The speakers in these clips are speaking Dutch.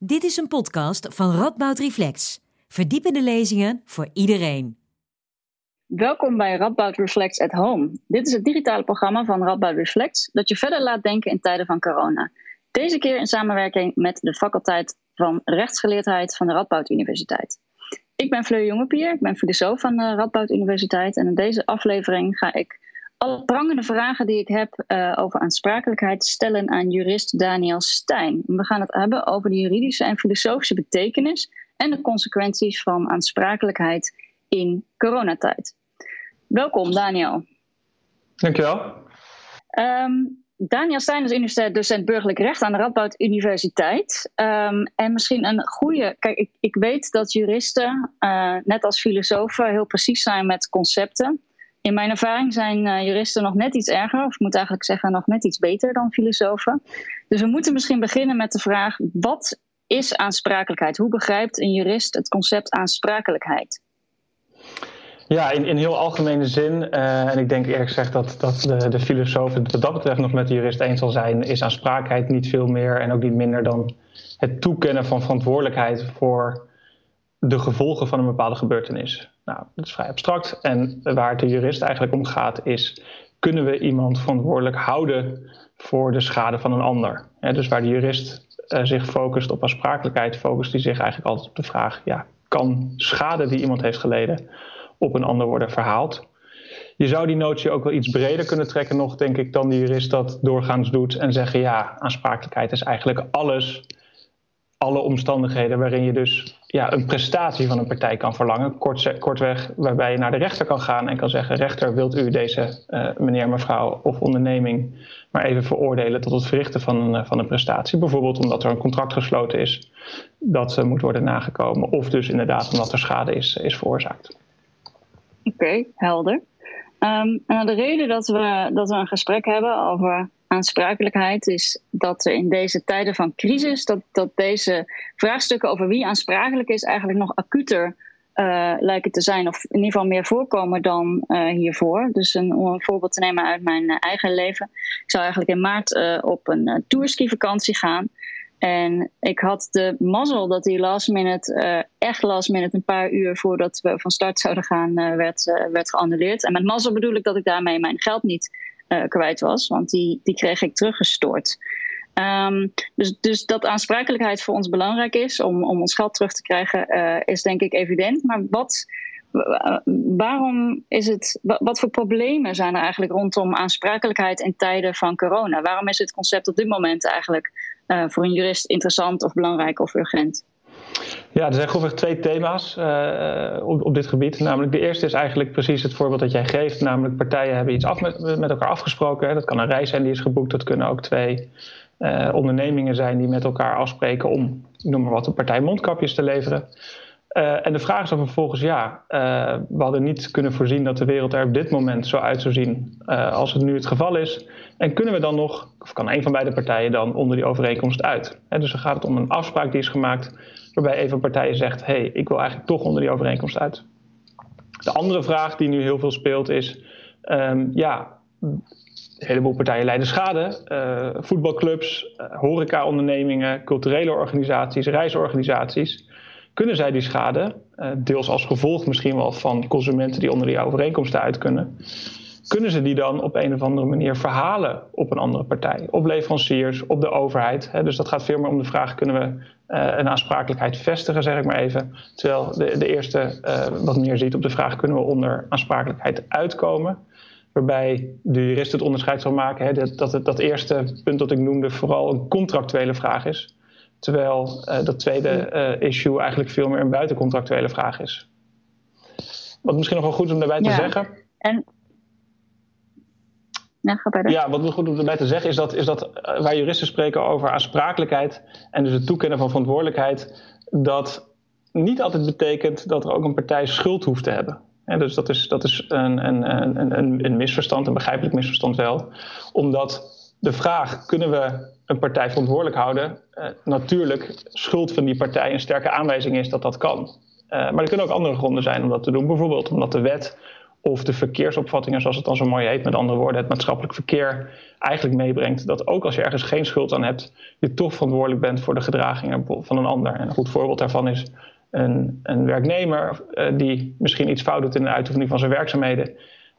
Dit is een podcast van Radboud Reflex. Verdiepende lezingen voor iedereen. Welkom bij Radboud Reflex at Home. Dit is het digitale programma van Radboud Reflex dat je verder laat denken in tijden van corona. Deze keer in samenwerking met de faculteit van rechtsgeleerdheid van de Radboud Universiteit. Ik ben Fleur Jongepier, ik ben filosoof van de Radboud Universiteit en in deze aflevering ga ik alle prangende vragen die ik heb uh, over aansprakelijkheid stellen aan jurist Daniel Stijn. We gaan het hebben over de juridische en filosofische betekenis en de consequenties van aansprakelijkheid in coronatijd. Welkom Daniel. Dankjewel. Um, Daniel Stijn is universitair docent burgerlijk recht aan de Radboud Universiteit. Um, en misschien een goede. Kijk, ik, ik weet dat juristen, uh, net als filosofen, heel precies zijn met concepten. In mijn ervaring zijn uh, juristen nog net iets erger, of ik moet eigenlijk zeggen nog net iets beter dan filosofen. Dus we moeten misschien beginnen met de vraag: wat is aansprakelijkheid? Hoe begrijpt een jurist het concept aansprakelijkheid? Ja, in, in heel algemene zin, uh, en ik denk eerlijk gezegd dat, dat de, de filosoof het wat dat betreft nog met de jurist eens zal zijn, is aansprakelijkheid niet veel meer en ook niet minder dan het toekennen van verantwoordelijkheid voor de gevolgen van een bepaalde gebeurtenis. Nou, dat is vrij abstract. En waar het de jurist eigenlijk om gaat, is: kunnen we iemand verantwoordelijk houden voor de schade van een ander? dus waar de jurist uh, zich focust op aansprakelijkheid, focust hij zich eigenlijk altijd op de vraag: ja, kan schade die iemand heeft geleden op een ander worden verhaald? Je zou die notie ook wel iets breder kunnen trekken, nog denk ik, dan de jurist dat doorgaans doet. En zeggen: ja, aansprakelijkheid is eigenlijk alles alle omstandigheden waarin je dus ja, een prestatie van een partij kan verlangen. Kort, kortweg, waarbij je naar de rechter kan gaan en kan zeggen: rechter, wilt u deze uh, meneer, mevrouw of onderneming maar even veroordelen tot het verrichten van een, eh, van een prestatie? Bijvoorbeeld omdat er een contract gesloten is dat uh, moet worden nagekomen, of dus inderdaad omdat er schade is, is veroorzaakt. Oké, helder. Um, de reden dat we, dat we een gesprek hebben over aansprakelijkheid is dat er in deze tijden van crisis, dat, dat deze vraagstukken over wie aansprakelijk is eigenlijk nog acuter uh, lijken te zijn, of in ieder geval meer voorkomen dan uh, hiervoor. Dus een, om een voorbeeld te nemen uit mijn uh, eigen leven. Ik zou eigenlijk in maart op een tourski-vakantie gaan. En ik had de mazzel dat die last minute, echt last minute, een paar uur voordat we van start zouden gaan, werd, werd geannuleerd. En met mazzel bedoel ik dat ik daarmee mijn geld niet uh, kwijt was, want die, die kreeg ik teruggestort. Um, dus, dus dat aansprakelijkheid voor ons belangrijk is om, om ons geld terug te krijgen, uh, is denk ik evident. Maar wat, waarom is het, wat voor problemen zijn er eigenlijk rondom aansprakelijkheid in tijden van corona? Waarom is het concept op dit moment eigenlijk uh, voor een jurist interessant of belangrijk of urgent? Ja, er zijn grofweg twee thema's uh, op, dit gebied. Namelijk, de eerste is eigenlijk precies het voorbeeld dat jij geeft. Namelijk, partijen hebben iets af met, elkaar afgesproken. Dat kan een reis zijn die is geboekt. Dat kunnen ook twee uh, ondernemingen zijn die met elkaar afspreken om, noem maar wat, een partij mondkapjes te leveren. Uh, en de vraag is dan vervolgens, ja, we hadden niet kunnen voorzien dat de wereld er op dit moment zo uit zou zien als het nu het geval is. En kunnen we dan nog, of kan een van beide partijen dan onder die overeenkomst uit? Dus dan gaat het om een afspraak die is gemaakt waarbij een van partijen zegt: hé, hey, ik wil eigenlijk toch onder die overeenkomst uit. De andere vraag die nu heel veel speelt is: um, ja, een heleboel partijen lijden schade. Uh, voetbalclubs, uh, horecaondernemingen, culturele organisaties, reisorganisaties. Kunnen zij die schade, uh, deels als gevolg misschien wel van consumenten die onder die overeenkomsten uit kunnen, kunnen ze die dan op een of andere manier verhalen op een andere partij? Op leveranciers, op de overheid. Hè? Dus dat gaat veel meer om de vraag: kunnen we uh, een aansprakelijkheid vestigen, zeg ik maar even. Terwijl de, de eerste uh, wat meer ziet op de vraag: kunnen we onder aansprakelijkheid uitkomen? Waarbij de jurist het onderscheid zal maken hè, dat, dat, dat eerste punt dat ik noemde vooral een contractuele vraag is. Terwijl uh, dat tweede issue eigenlijk veel meer een buitencontractuele vraag is. Wat misschien nog wel goed is om daarbij te ja. zeggen. En ja, wat goed om erbij te zeggen is dat, is dat uh, waar juristen spreken over aansprakelijkheid en dus het toekennen van verantwoordelijkheid, dat niet altijd betekent dat er ook een partij schuld hoeft te hebben. En dus dat is, dat is een, een, een, een misverstand, een begrijpelijk misverstand wel. Omdat de vraag, kunnen we een partij verantwoordelijk houden? Uh, natuurlijk, schuld van die partij een sterke aanwijzing is dat dat kan. Uh, maar er kunnen ook andere gronden zijn om dat te doen. Bijvoorbeeld omdat de wet of de verkeersopvattingen, zoals het dan zo mooi heet, met andere woorden, het maatschappelijk verkeer eigenlijk meebrengt dat ook als je ergens geen schuld aan hebt, je toch verantwoordelijk bent voor de gedragingen van een ander. En een goed voorbeeld daarvan is een, een werknemer uh, die misschien iets fout doet in de uitoefening van zijn werkzaamheden.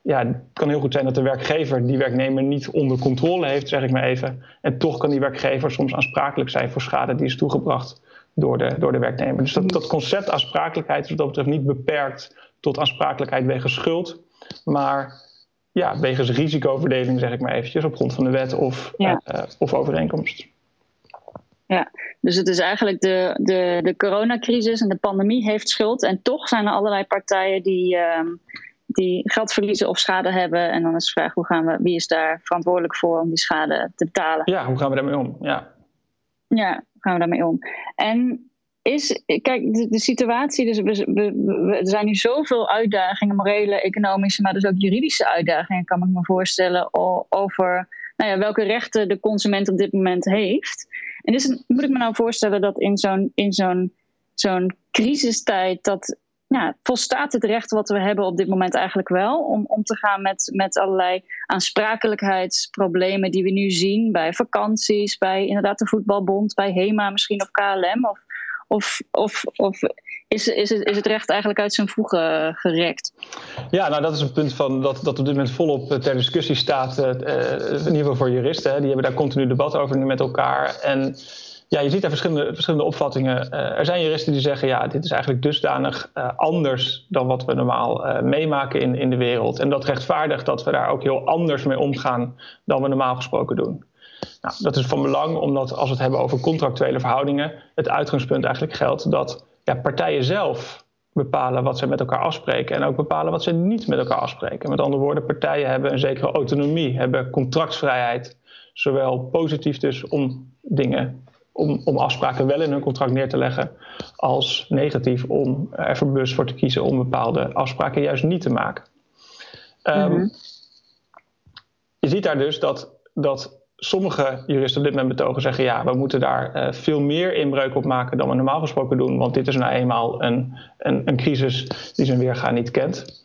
Ja, het kan heel goed zijn dat de werkgever die werknemer niet onder controle heeft, zeg ik maar even. En toch kan die werkgever soms aansprakelijk zijn voor schade die is toegebracht door de, door de werknemer. Dus dat, dat concept aansprakelijkheid is wat dat betreft niet beperkt tot aansprakelijkheid wegens schuld, maar ja, wegens risicoverdeling, zeg ik maar eventjes, op grond van de wet of, ja. uh, of overeenkomst. Ja, dus het is eigenlijk de, de, de coronacrisis en de pandemie heeft schuld. En toch zijn er allerlei partijen die, uh, die geld verliezen of schade hebben. En dan is de vraag, hoe gaan we, wie is daar verantwoordelijk voor om die schade te betalen? Ja, hoe gaan we daarmee om? Ja, ja hoe gaan we daarmee om? En is, kijk, de, situatie, dus we, er zijn nu zoveel uitdagingen, morele, economische, maar dus ook juridische uitdagingen, kan ik me voorstellen, over nou ja, welke rechten de consument op dit moment heeft. En dus moet ik me nou voorstellen dat in zo'n, in zo'n, zo'n crisistijd, dat ja, volstaat het recht wat we hebben op dit moment eigenlijk wel om om te gaan met, met allerlei aansprakelijkheidsproblemen die we nu zien bij vakanties, bij inderdaad de voetbalbond, bij HEMA misschien of KLM of of, of, of is, is, het, is het recht eigenlijk uit zijn voegen gerekt? Ja, nou dat is een punt van dat, dat op dit moment volop eh, ter discussie staat. Uh, in ieder geval voor juristen. Die hebben daar continu debat over nu met elkaar. En ja, je ziet daar verschillende, verschillende opvattingen. Er zijn juristen die zeggen, ja, dit is eigenlijk dusdanig anders dan wat we normaal uh, meemaken in, in de wereld. En dat rechtvaardigt dat we daar ook heel anders mee omgaan dan we normaal gesproken doen. Nou, dat is van belang omdat als we het hebben over contractuele verhoudingen, het uitgangspunt eigenlijk geldt dat ja, partijen zelf bepalen wat ze met elkaar afspreken en ook bepalen wat ze niet met elkaar afspreken. Met andere woorden, partijen hebben een zekere autonomie, hebben contractsvrijheid, zowel positief dus om dingen, om, om afspraken wel in hun contract neer te leggen, als negatief om er bewust voor te kiezen om bepaalde afspraken juist niet te maken. Um, Je ziet daar dus dat, dat sommige juristen op dit moment betogen zeggen: ja, we moeten daar uh, veel meer inbreuk op maken dan we normaal gesproken doen, want dit is nou eenmaal een, een, een crisis die zijn weerga niet kent.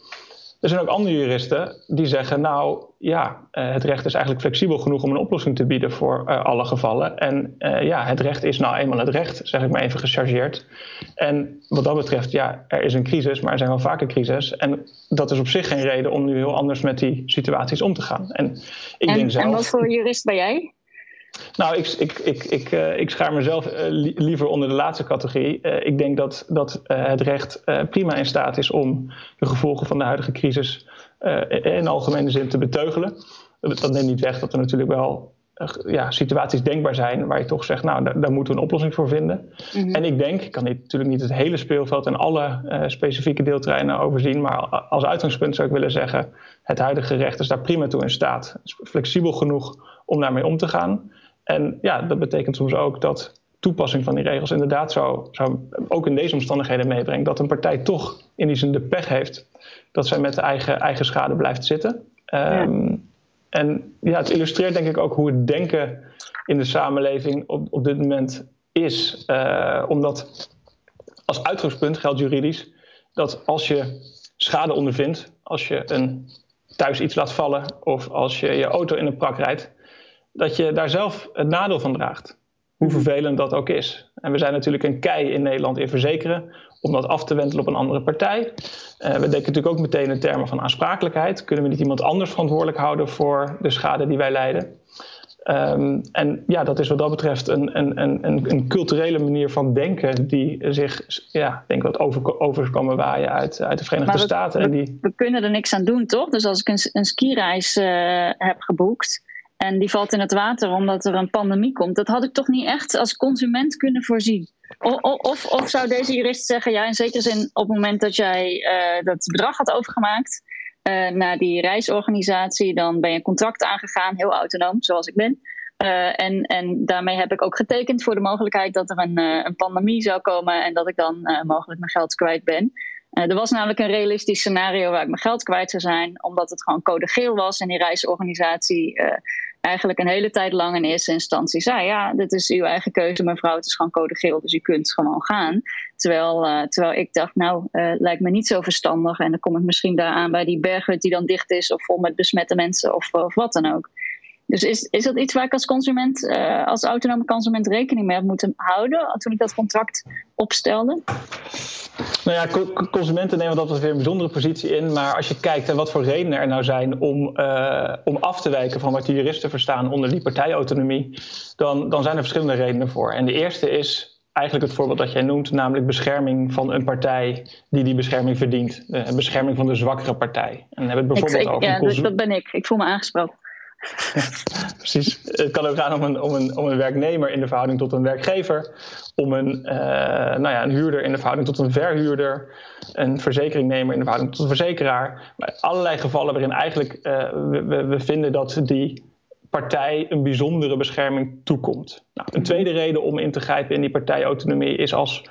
Er zijn ook andere juristen die zeggen: Nou ja, uh, het recht is eigenlijk flexibel genoeg om een oplossing te bieden voor uh, alle gevallen. En ja, het recht is nou eenmaal het recht, zeg ik maar even gechargeerd. En wat dat betreft, ja, er is een crisis, maar er zijn wel vaker crisis. En dat is op zich geen reden om nu heel anders met die situaties om te gaan. En, ik en, denk zelf, en wat voor jurist ben jij? Nou, ik, ik, ik, ik, uh, ik schaar mezelf uh, liever onder de laatste categorie. Uh, ik denk dat, dat het recht prima in staat is om de gevolgen van de huidige crisis in algemene zin te beteugelen. Dat neemt niet weg dat er natuurlijk wel ja, situaties denkbaar zijn waar je toch zegt, nou, daar, daar moeten we een oplossing voor vinden. Mm -hmm. En ik denk, ik kan niet, natuurlijk niet het hele speelveld en alle specifieke deelterreinen overzien, maar als uitgangspunt zou ik willen zeggen, het huidige recht is daar prima toe in staat. Het is flexibel genoeg om daarmee om te gaan. En ja, dat betekent soms ook dat toepassing van die regels inderdaad zou, zou ook in deze omstandigheden meebrengt dat een partij toch in die zin de pech heeft dat zij met de eigen, eigen schade blijft zitten. Ja. Um, en ja, het illustreert denk ik ook hoe het denken in de samenleving op, op dit moment is. Uh, omdat als uitgangspunt geldt juridisch dat als je schade ondervindt, als je een, thuis iets laat vallen of als je je auto in een prak rijdt, dat je daar zelf het nadeel van draagt. Hoe vervelend dat ook is. En we zijn natuurlijk een kei in Nederland in verzekeren om dat af te wentelen op een andere partij. Uh, we denken natuurlijk ook meteen in termen van aansprakelijkheid. Kunnen we niet iemand anders verantwoordelijk houden voor de schade die wij lijden? Um, en ja, dat is wat dat betreft een, een, een, een culturele manier van denken die zich, ja, denk wat over, overkomen waaien uit, uit de Verenigde we, Staten. We, en die... we kunnen er niks aan doen, toch? Dus als ik een, een skireis uh, heb geboekt en die valt in het water omdat er een pandemie komt. Dat had ik toch niet echt als consument kunnen voorzien. Of, of, of zou deze jurist zeggen, ja, in zekere zin op het moment dat jij uh, dat bedrag had overgemaakt uh, naar die reisorganisatie, dan ben je een contract aangegaan, heel autonoom, zoals ik ben. Uh, en, en daarmee heb ik ook getekend voor de mogelijkheid dat er een, een pandemie zou komen en dat ik dan mogelijk mijn geld kwijt ben. Er was namelijk een realistisch scenario waar ik mijn geld kwijt zou zijn, omdat het gewoon code geel was en die reisorganisatie eigenlijk een hele tijd lang in eerste instantie zei: Ja, dit is uw eigen keuze, mevrouw, het is gewoon code geel, dus u kunt gewoon gaan. Terwijl, uh, terwijl ik dacht: Nou, lijkt me niet zo verstandig. En dan kom ik misschien daar aan bij die berghut die dan dicht is, of vol met besmette mensen, of, of wat dan ook. Dus is, is dat iets waar ik als consument, uh, als autonome consument rekening mee heb moeten houden toen ik dat contract opstelde? Nou ja, consumenten nemen dat weer een bijzondere positie in. Maar als je kijkt naar wat voor redenen er nou zijn om, uh, om af te wijken van wat de juristen verstaan onder die partijautonomie, dan, dan zijn er verschillende redenen voor. En de eerste is eigenlijk het voorbeeld dat jij noemt, namelijk bescherming van een partij die die bescherming verdient. De bescherming van de zwakkere partij. En hebben het bijvoorbeeld ik, ik, over. Ja, dus dat ben ik. Ik voel me aangesproken. Precies. Het kan ook gaan om een, om, een, om een werknemer in de verhouding tot een werkgever, om een, uh, nou ja, een huurder in de verhouding tot een verhuurder, een verzekeringnemer in de verhouding tot een verzekeraar. Maar allerlei gevallen waarin eigenlijk uh, we, we vinden dat die partij een bijzondere bescherming toekomt. Nou, een tweede reden om in te grijpen in die partijautonomie is als,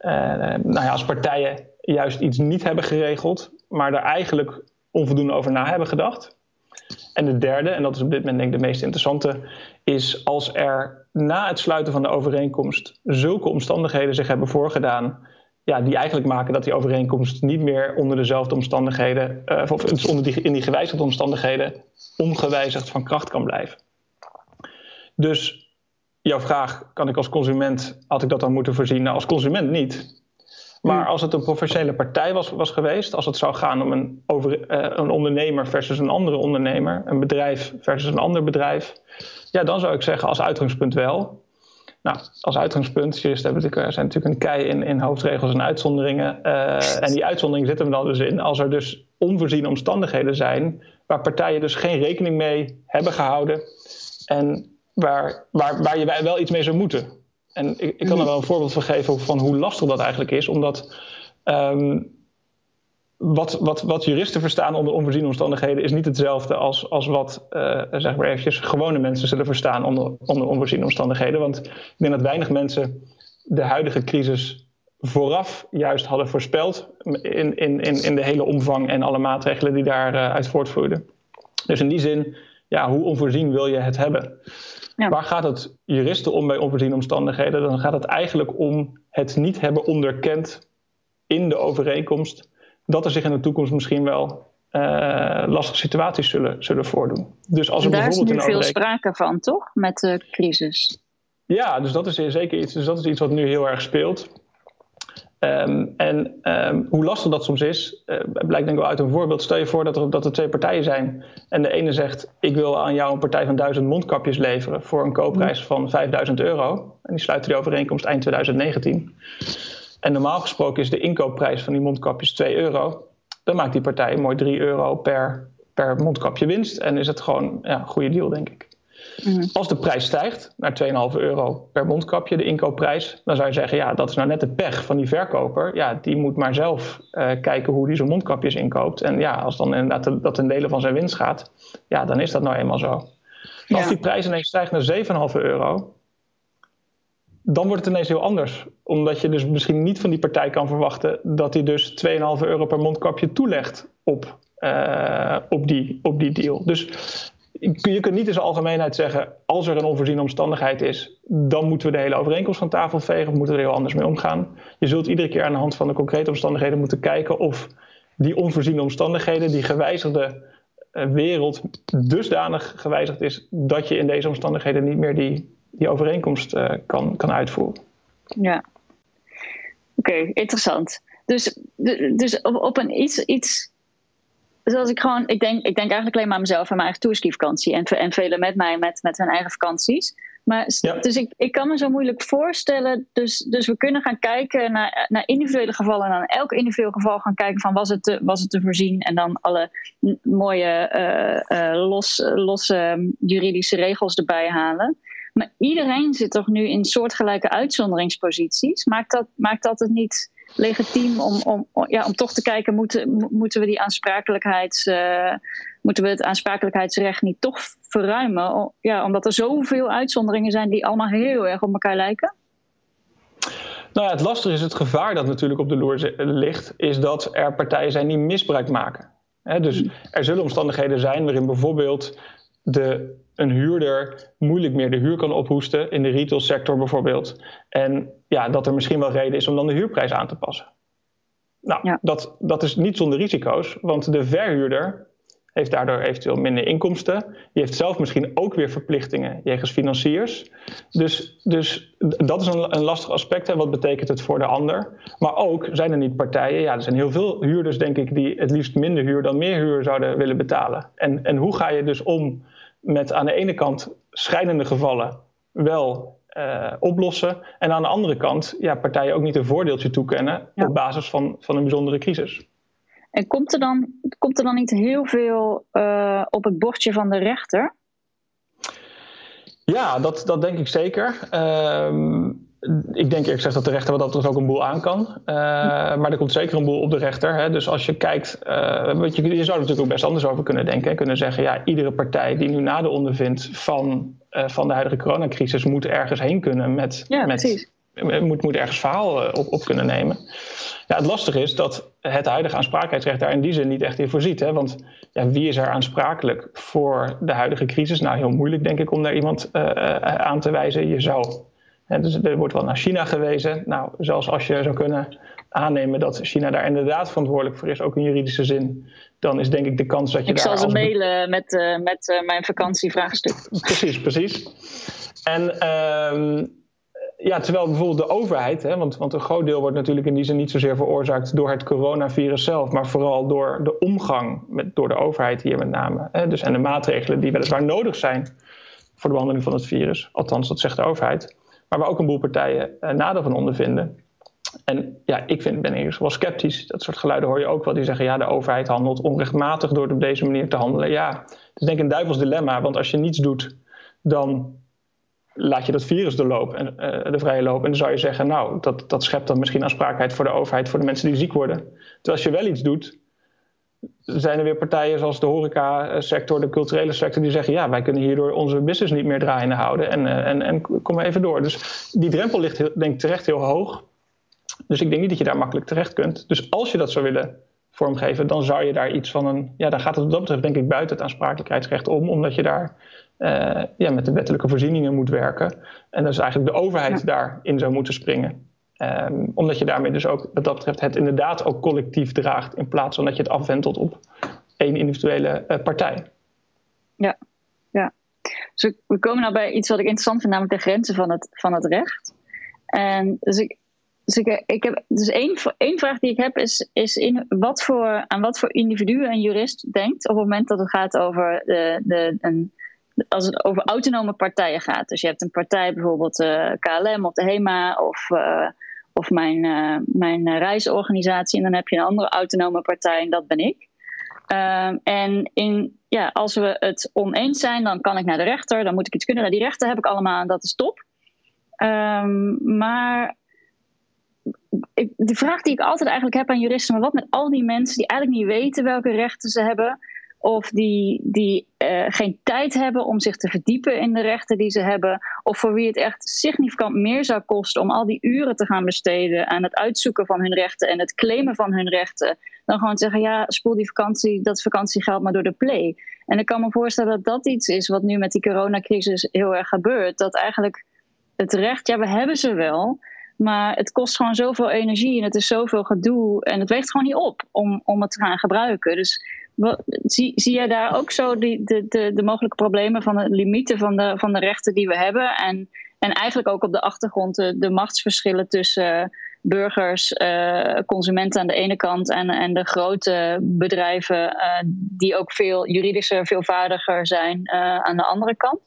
uh, nou ja, als partijen juist iets niet hebben geregeld, maar er eigenlijk onvoldoende over na hebben gedacht. En de derde, en dat is op dit moment denk ik de meest interessante, is als er na het sluiten van de overeenkomst zulke omstandigheden zich hebben voorgedaan, ja, die eigenlijk maken dat die overeenkomst niet meer onder dezelfde omstandigheden, uh, of dus onder die, in die gewijzigde omstandigheden, ongewijzigd van kracht kan blijven. Dus jouw vraag, kan ik als consument, had ik dat dan moeten voorzien? Nou, als consument niet. Maar hmm. als het een professionele partij was, was geweest, als het zou gaan om een, over, uh, een ondernemer versus een andere ondernemer, een bedrijf versus een ander bedrijf, ja, dan zou ik zeggen als uitgangspunt wel. Nou, als uitgangspunt, juristen hebben natuurlijk, zijn natuurlijk een kei in, in hoofdregels en uitzonderingen. Uh, en die uitzonderingen zitten we dan dus in als er dus onvoorziene omstandigheden zijn, waar partijen dus geen rekening mee hebben gehouden en waar, waar, waar je wel iets mee zou moeten. En ik, ik, kan er wel een voorbeeld van geven van hoe lastig dat eigenlijk is, omdat um, wat, wat, wat, juristen verstaan onder onvoorziene omstandigheden is niet hetzelfde als, als wat uh, zeg maar eventjes, gewone mensen zullen verstaan onder, onder onvoorziene omstandigheden. Want ik denk dat weinig mensen de huidige crisis vooraf juist hadden voorspeld in, in, in, de hele omvang en alle maatregelen die daaruit uh, voortvloeiden. Dus in die zin, ja, hoe onvoorzien wil je het hebben? Ja. Waar gaat het juristen om bij onvoorziene omstandigheden? Dan gaat het eigenlijk om het niet hebben onderkend in de overeenkomst dat er zich in de toekomst misschien wel uh, lastige situaties zullen, zullen voordoen. Dus als er daar bijvoorbeeld is nu veel sprake van, toch? Met de crisis. Ja, dus dat is zeker iets, dus dat is iets wat nu heel erg speelt. Um, en um, hoe lastig dat soms is, uh, blijkt denk ik wel uit een voorbeeld. Stel je voor dat er, dat er twee partijen zijn. En de ene zegt, ik wil aan jou een partij van duizend mondkapjes leveren... voor een koopprijs van 5000 euro. En die sluiten die overeenkomst eind 2019. En normaal gesproken is de inkoopprijs van die mondkapjes 2 euro. Dan maakt die partij mooi 3 euro per, per mondkapje winst. En is het gewoon ja, een goede deal, denk ik. Mhm. Als de prijs stijgt naar 2,5 euro per mondkapje, de inkoopprijs, dan zou je zeggen, ja, dat is nou net de pech van die verkoper. Ja, die moet maar zelf uh, kijken hoe die zijn mondkapjes inkoopt. En ja, als dan inderdaad dat een delen van zijn winst gaat, ja, dan is dat nou eenmaal zo. Ja. Als die prijs ineens stijgt naar 7,5 euro, dan wordt het ineens heel anders. Omdat je dus misschien niet van die partij kan verwachten dat hij dus 2,5 euro per mondkapje toelegt op, uh, op, die, op die deal. Dus je kunt niet in zijn algemeenheid zeggen, als er een onvoorziene omstandigheid is, dan moeten we de hele overeenkomst van tafel vegen of moeten we er heel anders mee omgaan. Je zult iedere keer aan de hand van de concrete omstandigheden moeten kijken of die onvoorziene omstandigheden, die gewijzigde eh, wereld, dusdanig gewijzigd is dat je in deze omstandigheden niet meer die, die overeenkomst uh, kan, kan uitvoeren. Ja, oké, interessant. Dus, dus op, op een iets, iets zoals ik gewoon, ik denk, ik denk eigenlijk alleen maar aan mezelf en mijn eigen toerskivakantie. En, en velen met mij met, met hun eigen vakanties. Maar, ja. Dus ik, ik kan me zo moeilijk voorstellen. Dus, dus we kunnen gaan kijken naar, naar individuele gevallen. En aan elk individueel geval gaan kijken van was het te, was het te voorzien. En dan alle mooie uh, uh, los, losse juridische regels erbij halen. Maar iedereen zit toch nu in soortgelijke uitzonderingsposities. Maakt dat, maakt dat het niet legitiem om, om, ja, om toch te kijken, moeten, moeten we die aansprakelijkheids, uh, moeten we het aansprakelijkheidsrecht niet toch verruimen? Ja, omdat er zoveel uitzonderingen zijn die allemaal heel erg op elkaar lijken. Nou ja, het lastige is het gevaar dat natuurlijk op de loer ligt, is dat er partijen zijn die misbruik maken. dus er zullen omstandigheden zijn waarin bijvoorbeeld de een huurder moeilijk meer de huur kan ophoesten, in de retailsector bijvoorbeeld. En ja, dat er misschien wel reden is om dan de huurprijs aan te passen. Nou, dat, dat is niet zonder risico's, want de verhuurder heeft daardoor eventueel minder inkomsten. Die heeft zelf misschien ook weer verplichtingen jegens financiers. Dus, dus dat is een, een lastig aspect. Hè. Wat betekent het voor de ander? Maar ook zijn er niet partijen. Ja, er zijn heel veel huurders, denk ik, die het liefst minder huur dan meer huur zouden willen betalen. En, en hoe ga je dus om met aan de ene kant schrijnende gevallen wel uh, oplossen. En aan de andere kant ja, partijen ook niet een voordeeltje toekennen op basis van, van een bijzondere crisis. En komt er dan, komt er dan niet heel veel uh, op het bordje van de rechter? Ja, dat, dat denk ik zeker. Uh, ik denk eerlijk gezegd dat de rechter wat dat ook een boel aan kan. Uh, maar er komt zeker een boel op de rechter. Hè. Dus als je kijkt, uh, je, je zou er natuurlijk ook best anders over kunnen denken. En kunnen zeggen, ja, iedere partij die nu nade ondervindt van, van de huidige coronacrisis moet ergens heen kunnen met, ja, met precies moet, moet ergens verhaal eh, op, op kunnen nemen. Ja, het lastige is dat het huidige aansprakelijkheidsrecht daar in die zin niet echt in voorziet. Hè? Want ja, wie is er aansprakelijk voor de huidige crisis? Nou, heel moeilijk denk ik om daar iemand uh, aan te wijzen. Je zou. Dus er wordt wel naar China gewezen. Nou, zelfs als je zou kunnen aannemen dat China daar inderdaad verantwoordelijk voor is, ook in juridische zin, dan is denk ik de kans dat je ik daar. Ik zal ze mailen met, uh, met uh, mijn vakantievraagstuk. Precies, precies. En. Uh, ja, terwijl bijvoorbeeld de overheid, hè, want, want een groot deel wordt natuurlijk in die zin niet zozeer veroorzaakt door het coronavirus zelf, maar vooral door de omgang met, door de overheid hier met name. Hè, dus en de maatregelen die weliswaar nodig zijn voor de behandeling van het virus. Althans, dat zegt de overheid. Maar waar ook een boel partijen eh, nadeel van ondervinden. En ja, ik vind, ben eerst wel sceptisch. Dat soort geluiden hoor je ook wel. Die zeggen, ja, de overheid handelt onrechtmatig door op deze manier te handelen. Ja, het is denk ik een duivels dilemma. Want als je niets doet, dan laat je dat virus de, en, uh, de vrije loop. En dan zou je zeggen, nou, dat, dat schept dan misschien aansprakelijkheid voor de overheid, voor de mensen die ziek worden. Terwijl als je wel iets doet, zijn er weer partijen zoals de horeca-sector, de culturele sector, die zeggen, ja, wij kunnen hierdoor onze business niet meer draaiende houden. En, uh, en, en kom maar even door. Dus die drempel ligt, heel, denk ik, terecht heel hoog. Dus ik denk niet dat je daar makkelijk terecht kunt. Dus als je dat zou willen vormgeven, dan zou je daar iets van een. Ja, dan gaat het wat dat betreft, denk ik, buiten het aansprakelijkheidsrecht om, omdat je daar uh, ja, met de wettelijke voorzieningen moet werken. En is eigenlijk de overheid ja. daarin zou moeten springen. Um, omdat je daarmee dus ook, wat dat betreft, het inderdaad ook collectief draagt, in plaats van dat je het afwentelt op één individuele uh, partij. Ja, ja. Dus we komen nou bij iets wat ik interessant vind, namelijk de grenzen van het, van het recht. En dus ik, dus ik, ik heb, dus één, één vraag die ik heb is, is in wat voor, aan wat voor individu een jurist denkt op het moment dat het gaat over de, de, een, als het over autonome partijen gaat. Dus je hebt een partij, bijvoorbeeld uh, KLM of de HEMA of, uh, of mijn, uh, mijn reisorganisatie. En dan heb je een andere autonome partij en dat ben ik. Ehm, en in, ja, als we het oneens zijn, dan kan ik naar de rechter. Dan moet ik iets kunnen. Die rechten heb ik allemaal en dat is top. Um, maar ik, de vraag die ik altijd eigenlijk heb aan juristen, maar wat met al die mensen die eigenlijk niet weten welke rechten ze hebben, of die, die uh, geen tijd hebben om zich te verdiepen in de rechten die ze hebben, of voor wie het echt significant meer zou kosten om al die uren te gaan besteden aan het uitzoeken van hun rechten en het claimen van hun rechten, dan gewoon te zeggen: ja, spoel die vakantie, dat vakantiegeld maar door de play. En ik kan me voorstellen dat dat iets is wat nu met die coronacrisis heel erg gebeurt. Dat eigenlijk het recht, ja, we hebben ze wel. Maar het kost gewoon zoveel energie en het is zoveel gedoe. En het weegt gewoon niet op om, om het te gaan gebruiken. Dus zie, zie jij daar ook zo die, de, de, de mogelijke problemen van de limieten van de, van de rechten die we hebben? En, en eigenlijk ook op de achtergrond de, machtsverschillen tussen burgers, uh, consumenten aan de ene kant en, en de grote bedrijven, uh, die ook veel juridischer, veelvaardiger zijn, aan de andere kant?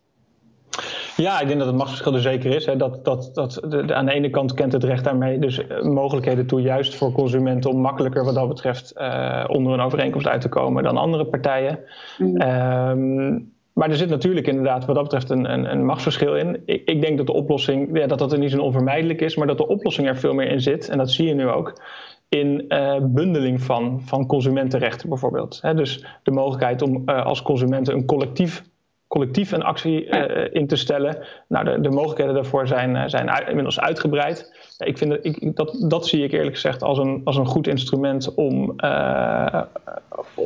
Ja, ik denk dat het machtsverschil er zeker is. Hè. Dat, dat, dat, de, aan de ene kant kent het recht daarmee dus mogelijkheden toe, juist voor consumenten, om makkelijker wat dat betreft uh, onder een overeenkomst uit te komen dan andere partijen. Mm. Um, maar er zit natuurlijk inderdaad wat dat betreft een, een, een machtsverschil in. Ik, ik, denk dat de oplossing, ja, dat dat in niet zo onvermijdelijk is, maar dat de oplossing er veel meer in zit. En dat zie je nu ook in uh, bundeling van, van consumentenrechten bijvoorbeeld. He, dus de mogelijkheid om uh, als consumenten een collectief collectief een actie uh, in te stellen. Nou, de, de mogelijkheden daarvoor zijn, zijn uit, inmiddels uitgebreid. Ja, ik vind dat, ik, dat, dat zie ik eerlijk gezegd als een, als een goed instrument om, uh,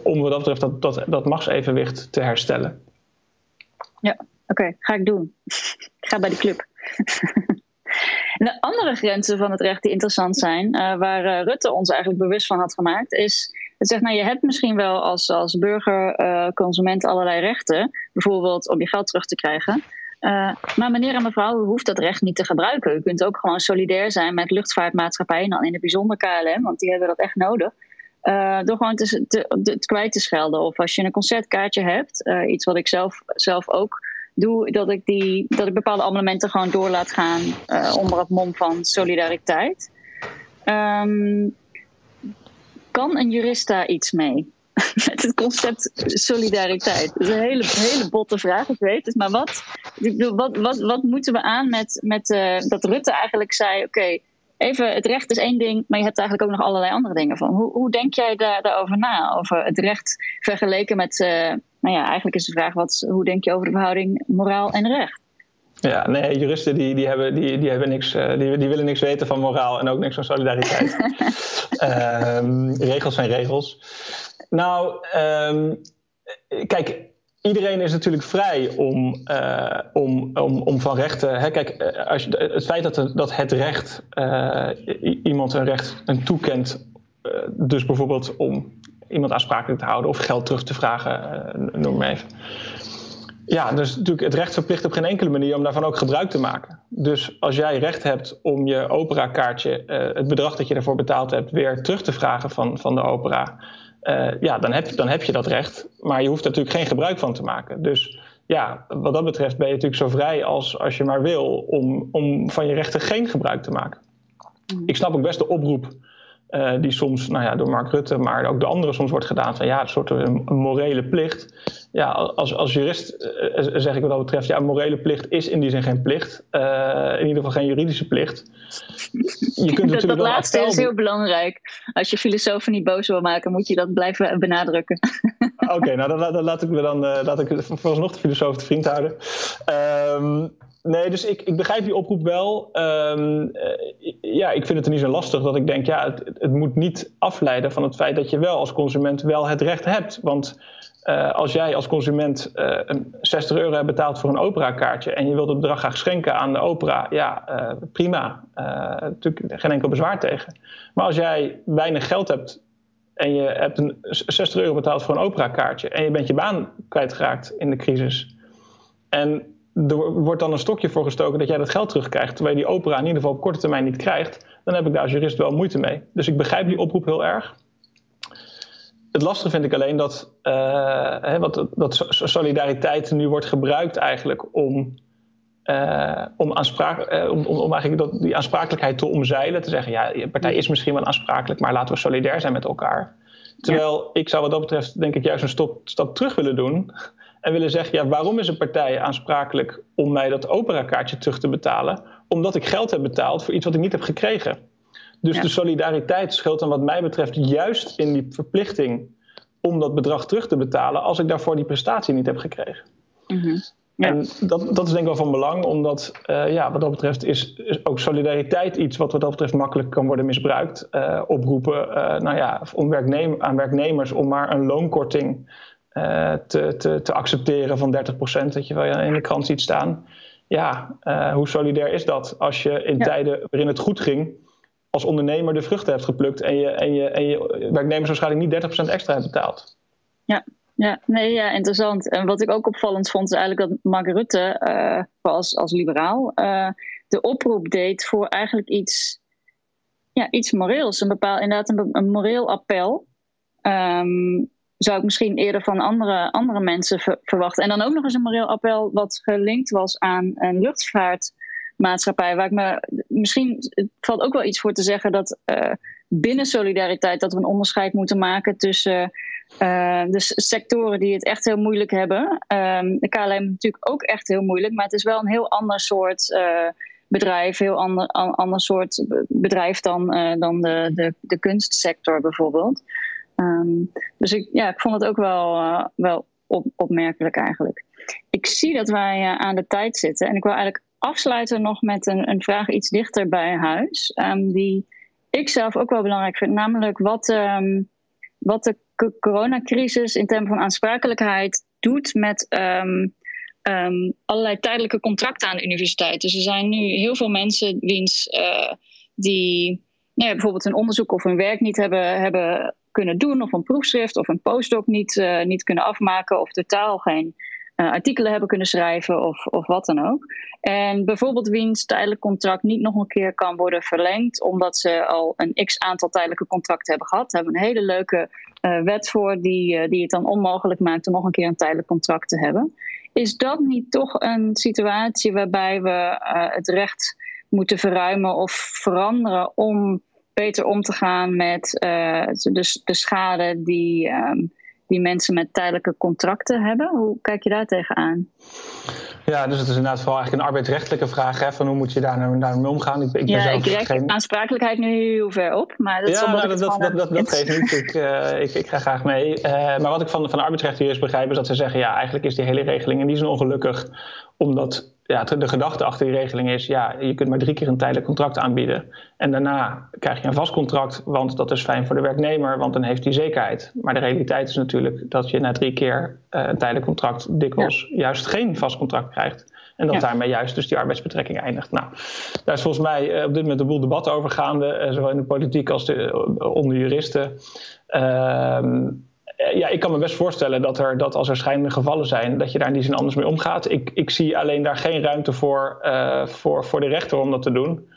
om wat dat betreft dat, dat, dat machtsevenwicht te herstellen. Ja, Oké, ga ik doen. ik ga bij de club. de andere grenzen van het recht die interessant zijn, uh, waar Rutte ons eigenlijk bewust van had gemaakt, is het zegt, nou, je hebt misschien wel als, als burger, uh, consument allerlei rechten, bijvoorbeeld om je geld terug te krijgen. maar meneer en mevrouw, u hoeft dat recht niet te gebruiken. U kunt ook gewoon solidair zijn met luchtvaartmaatschappijen, dan in het bijzonder KLM, want die hebben dat echt nodig. door gewoon te, te, te, kwijt te schelden. Of als je een concertkaartje hebt, iets wat ik zelf, zelf ook doe, dat ik, die, dat ik bepaalde abonnementen gewoon door laat gaan onder het mom van solidariteit. Um, kan een jurist daar iets mee? Met het concept solidariteit. Dat is een hele, hele botte vraag, ik weet het. Maar wat, wat, wat, wat moeten we aan met, met uh, dat Rutte eigenlijk zei: oké, even, het recht is één ding, maar je hebt eigenlijk ook nog allerlei andere dingen van. Hoe, hoe denk jij daar, daarover na? Over het recht vergeleken met, uh, nou ja, eigenlijk is de vraag, wat, hoe denk je over de verhouding moraal en recht? Ja, nee, juristen die, die, hebben, die, die, hebben niks, uh, die, die willen niks weten van moraal en ook niks van solidariteit. um, regels zijn regels. Nou, um, kijk, iedereen is natuurlijk vrij om, uh, om, om, om van rechten. Hè, kijk, eh, als je, het feit dat, dat het recht uh, iemand een recht een toekent, dus bijvoorbeeld om iemand aansprakelijk te houden of geld terug te vragen, noem maar even. Ja, dus natuurlijk het recht verplicht op geen enkele manier om daarvan ook gebruik te maken. Dus als jij recht hebt om je opera-kaartje, het bedrag dat je ervoor betaald hebt, weer terug te vragen van, van de opera uh, ja, dan heb, dan heb je dat recht. Maar je hoeft er natuurlijk geen gebruik van te maken. Dus ja, wat dat betreft ben je natuurlijk zo vrij als, als je maar wil om, om van je rechten geen gebruik te maken. Mm. Ik snap ook best de oproep uh, die soms nou ja, door Mark Rutte, maar ook de anderen soms wordt gedaan van ja, een soort een, een morele plicht. Ja, als, als jurist uh, zeg ik wat dat betreft, ja, een morele plicht is in die zin geen plicht. Uh, in ieder geval geen juridische plicht. Je kunt dat, dat laatste is heel belangrijk. Als je filosofen niet boos wil maken, moet je dat blijven benadrukken. Oké, okay, nou dan, dan, laat ik me dan laat ik vooralsnog de filosoof te vriend houden. Um, Nee, dus ik, ik begrijp die oproep wel. Um, ja, ik vind het er niet zo lastig dat ik denk, ja, het, het, moet niet afleiden van het feit dat je wel als consument wel het recht hebt. Want uh, als jij als consument uh, 60 euro hebt betaald voor een opera-kaartje en je wilt het bedrag graag schenken aan de opera, ja, prima. natuurlijk geen enkel bezwaar tegen. Maar als jij weinig geld hebt en je hebt een 60 euro betaald voor een opera-kaartje en je bent je baan kwijtgeraakt in de crisis. En er wordt dan een stokje voor gestoken dat jij dat geld terugkrijgt, terwijl je die opera in ieder geval op korte termijn niet krijgt, dan heb ik daar als jurist wel moeite mee. Dus ik begrijp die oproep heel erg. Het lastige vind ik alleen dat, uh, hè, wat, dat solidariteit nu wordt gebruikt eigenlijk om, uh, om, aanspraak, uh, om, om, eigenlijk dat, die aansprakelijkheid te omzeilen. Te zeggen, ja, je partij is misschien wel aansprakelijk, maar laten we solidair zijn met elkaar. Terwijl ik zou wat dat betreft denk ik juist een stap, stap terug willen doen en willen zeggen, ja, waarom is een partij aansprakelijk om mij dat operakaartje terug te betalen? Omdat ik geld heb betaald voor iets wat ik niet heb gekregen. Dus de solidariteit scheelt dan wat mij betreft juist in die verplichting om dat bedrag terug te betalen als ik daarvoor die prestatie niet heb gekregen. Mm ja. En dat, dat is denk ik wel van belang, omdat uh, ja, wat dat betreft is, is, ook solidariteit iets wat wat dat betreft makkelijk kan worden misbruikt. Uh, oproepen uh, nou ja, om werknem aan werknemers om maar een loonkorting uh, te, te, te, accepteren van 30%, dat je wel in de krant ziet staan. Ja, uh, hoe solidair is dat als je in ja. tijden waarin het goed ging, als ondernemer de vruchten hebt geplukt en je, en je, en je werknemers waarschijnlijk niet 30% extra hebt betaald? Ja. Ja, nee, ja, interessant. En wat ik ook opvallend vond, is eigenlijk dat Mark Rutte, uh, als, als liberaal, de oproep deed voor eigenlijk iets, ja, iets moreels. Een bepaald, inderdaad, een, een moreel appel. Um, zou ik misschien eerder van andere, andere mensen ver, verwachten. En dan ook nog eens een moreel appel wat gelinkt was aan een luchtvaartmaatschappij. Waar ik me misschien valt ook wel iets voor te zeggen dat uh, binnen solidariteit dat we een onderscheid moeten maken tussen uh, de sectoren die het echt heel moeilijk hebben. Uh, de KLM natuurlijk ook echt heel moeilijk, maar het is wel een heel ander soort uh, bedrijf, heel ander, ander soort bedrijf dan, dan de, de, de kunstsector bijvoorbeeld. Um, dus ik, ja, ik vond het ook wel, uh, wel op, opmerkelijk eigenlijk. Ik zie dat wij uh, aan de tijd zitten. En ik wil eigenlijk afsluiten nog met een, een vraag iets dichter bij huis. Um, die ik zelf ook wel belangrijk vind. Namelijk wat, um, wat de coronacrisis in termen van aansprakelijkheid doet met ehm, allerlei tijdelijke contracten aan de universiteit. Dus er zijn nu heel veel mensen wiens die nou ja, bijvoorbeeld een onderzoek of hun werk niet hebben, hebben kunnen doen, of een proefschrift of een postdoc niet, niet kunnen afmaken, of totaal geen uh, artikelen hebben kunnen schrijven of, of wat dan ook. En bijvoorbeeld wiens tijdelijk contract niet nog een keer kan worden verlengd, omdat ze al een x aantal tijdelijke contracten hebben gehad. Daar hebben een hele leuke uh, wet voor die, die het dan onmogelijk maakt om nog een keer een tijdelijk contract te hebben. Is dat niet toch een situatie waarbij we het recht moeten verruimen of veranderen om beter om te gaan met de, de schade die. Um, die mensen met tijdelijke contracten hebben. Hoe kijk je daar tegenaan? Ja, dus het is inderdaad vooral eigenlijk een arbeidsrechtelijke vraag. Hè, van hoe moet je daar nou, daarmee omgaan? Ik, ik ja, ik rek geen... aansprakelijkheid nu heel ver op. Maar dat ja, nou, dat, dat, dat, dat, dat geeft niet. Ik, uh, ik, ik, ga graag mee. Uh, maar wat ik van, van de arbeidsrechters begrijp is dat ze zeggen... ja, eigenlijk is die hele regeling in die zin ongelukkig... omdat ja, de gedachte achter die regeling is, ja, je kunt maar drie keer een tijdelijk contract aanbieden. En daarna krijg je een vast contract, want dat is fijn voor de werknemer, want dan heeft hij zekerheid. Maar de realiteit is natuurlijk dat je na drie keer uh, een tijdelijk contract dikwijls juist geen vast contract krijgt. En dat daarmee juist dus die arbeidsbetrekking eindigt. Nou, daar is volgens mij uh, op dit moment een boel debat over gaande, uh, zowel in de politiek als de, onder juristen. Ehm, eh, ja, ik kan me best voorstellen dat, er, dat als er schijnende gevallen zijn, dat je daar in die zin anders mee omgaat. Ik, ik zie alleen daar geen ruimte voor, uh, voor, voor de rechter om dat te doen.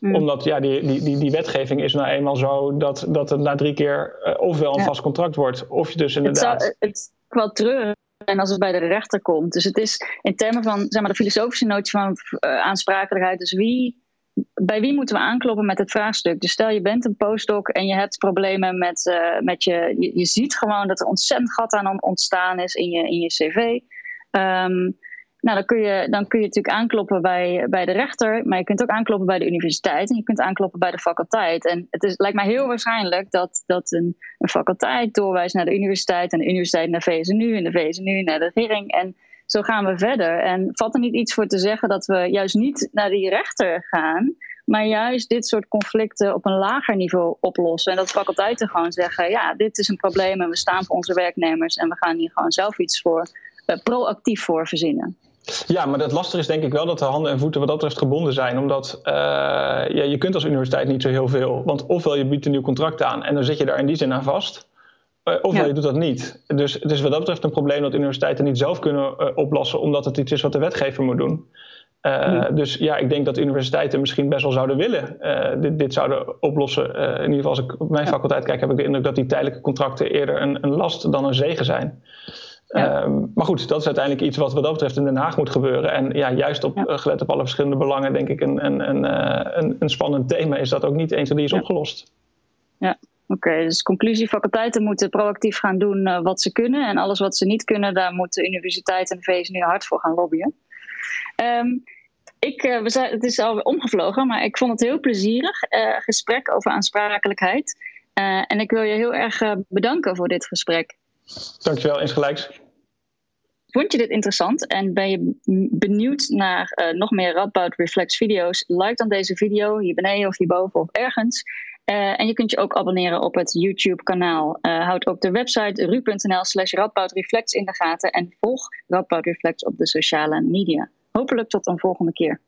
Mm. Omdat ja, die, die, die, die, wetgeving is nou eenmaal zo dat, dat het na drie keer uh, ofwel een vast contract wordt, of je dus inderdaad. Het, zou, het is wel treurig en als het bij de rechter komt. Dus het is in termen van zeg maar, de filosofische notie van uh, aansprakelijkheid. Dus wie bij wie moeten we aankloppen met het vraagstuk? Dus stel je bent een postdoc en je hebt problemen met, uh, met je, je, ziet gewoon dat er ontzettend gat aan ontstaan is in je, in je cv. Um, nou, dan kun, je, dan kun je natuurlijk aankloppen bij, bij de rechter, maar je kunt ook aankloppen bij de universiteit en je kunt aankloppen bij de faculteit. En het is, lijkt mij heel waarschijnlijk dat, dat een, een faculteit doorwijst naar de universiteit en de universiteit naar VSNU en de VSNU naar de regering. En zo gaan we verder. En valt er niet iets voor te zeggen dat we juist niet naar die rechter gaan, maar juist dit soort conflicten op een lager niveau oplossen. En dat faculteiten gewoon zeggen: ja, dit is een probleem en we staan voor onze werknemers en we gaan hier gewoon zelf iets voor, uh, proactief voor verzinnen. Ja, maar het lastige is denk ik wel dat de handen en voeten wat dat betreft gebonden zijn. Omdat uh, ja, je kunt als universiteit niet zo heel veel. Want ofwel je biedt een nieuw contract aan en dan zit je daar in die zin aan vast. Uh, ofwel je doet dat niet. Dus het is wat dat betreft een probleem dat universiteiten niet zelf kunnen uh, oplossen. Omdat het iets is wat de wetgever moet doen. Uh, Dus ja, ik denk dat universiteiten misschien best wel zouden willen uh, dit, dit, zouden oplossen. In ieder geval, als ik op mijn faculteit kijk, heb ik de indruk dat die tijdelijke contracten eerder een, een last dan een zegen zijn. Ja. Um, maar goed, dat is uiteindelijk iets wat wat dat betreft in Den Haag moet gebeuren. En ja, juist op, ja. gelet op alle verschillende belangen, denk ik, een, een, een, een, een spannend thema is dat ook niet eens die is ja. opgelost. Oké, okay, dus conclusie: faculteiten moeten proactief gaan doen uh, wat ze kunnen. En alles wat ze niet kunnen, daar moeten de universiteit en de VS hard voor gaan lobbyen. Um, ik, uh, we zijn, het is alweer omgevlogen, maar ik vond het heel plezierig. Uh, gesprek over aansprakelijkheid. en ik wil je heel erg bedanken voor dit gesprek. Dankjewel, insgelijks. Vond je dit interessant en ben je benieuwd naar nog meer Radboud Reflex video's? Like dan deze video hier beneden of hierboven of ergens. Uh, en je kunt je ook abonneren op het YouTube kanaal. Uh, houd ook de website ru.nl slash in de gaten en volg Radboud Reflex op de sociale media. Hopelijk tot een volgende keer.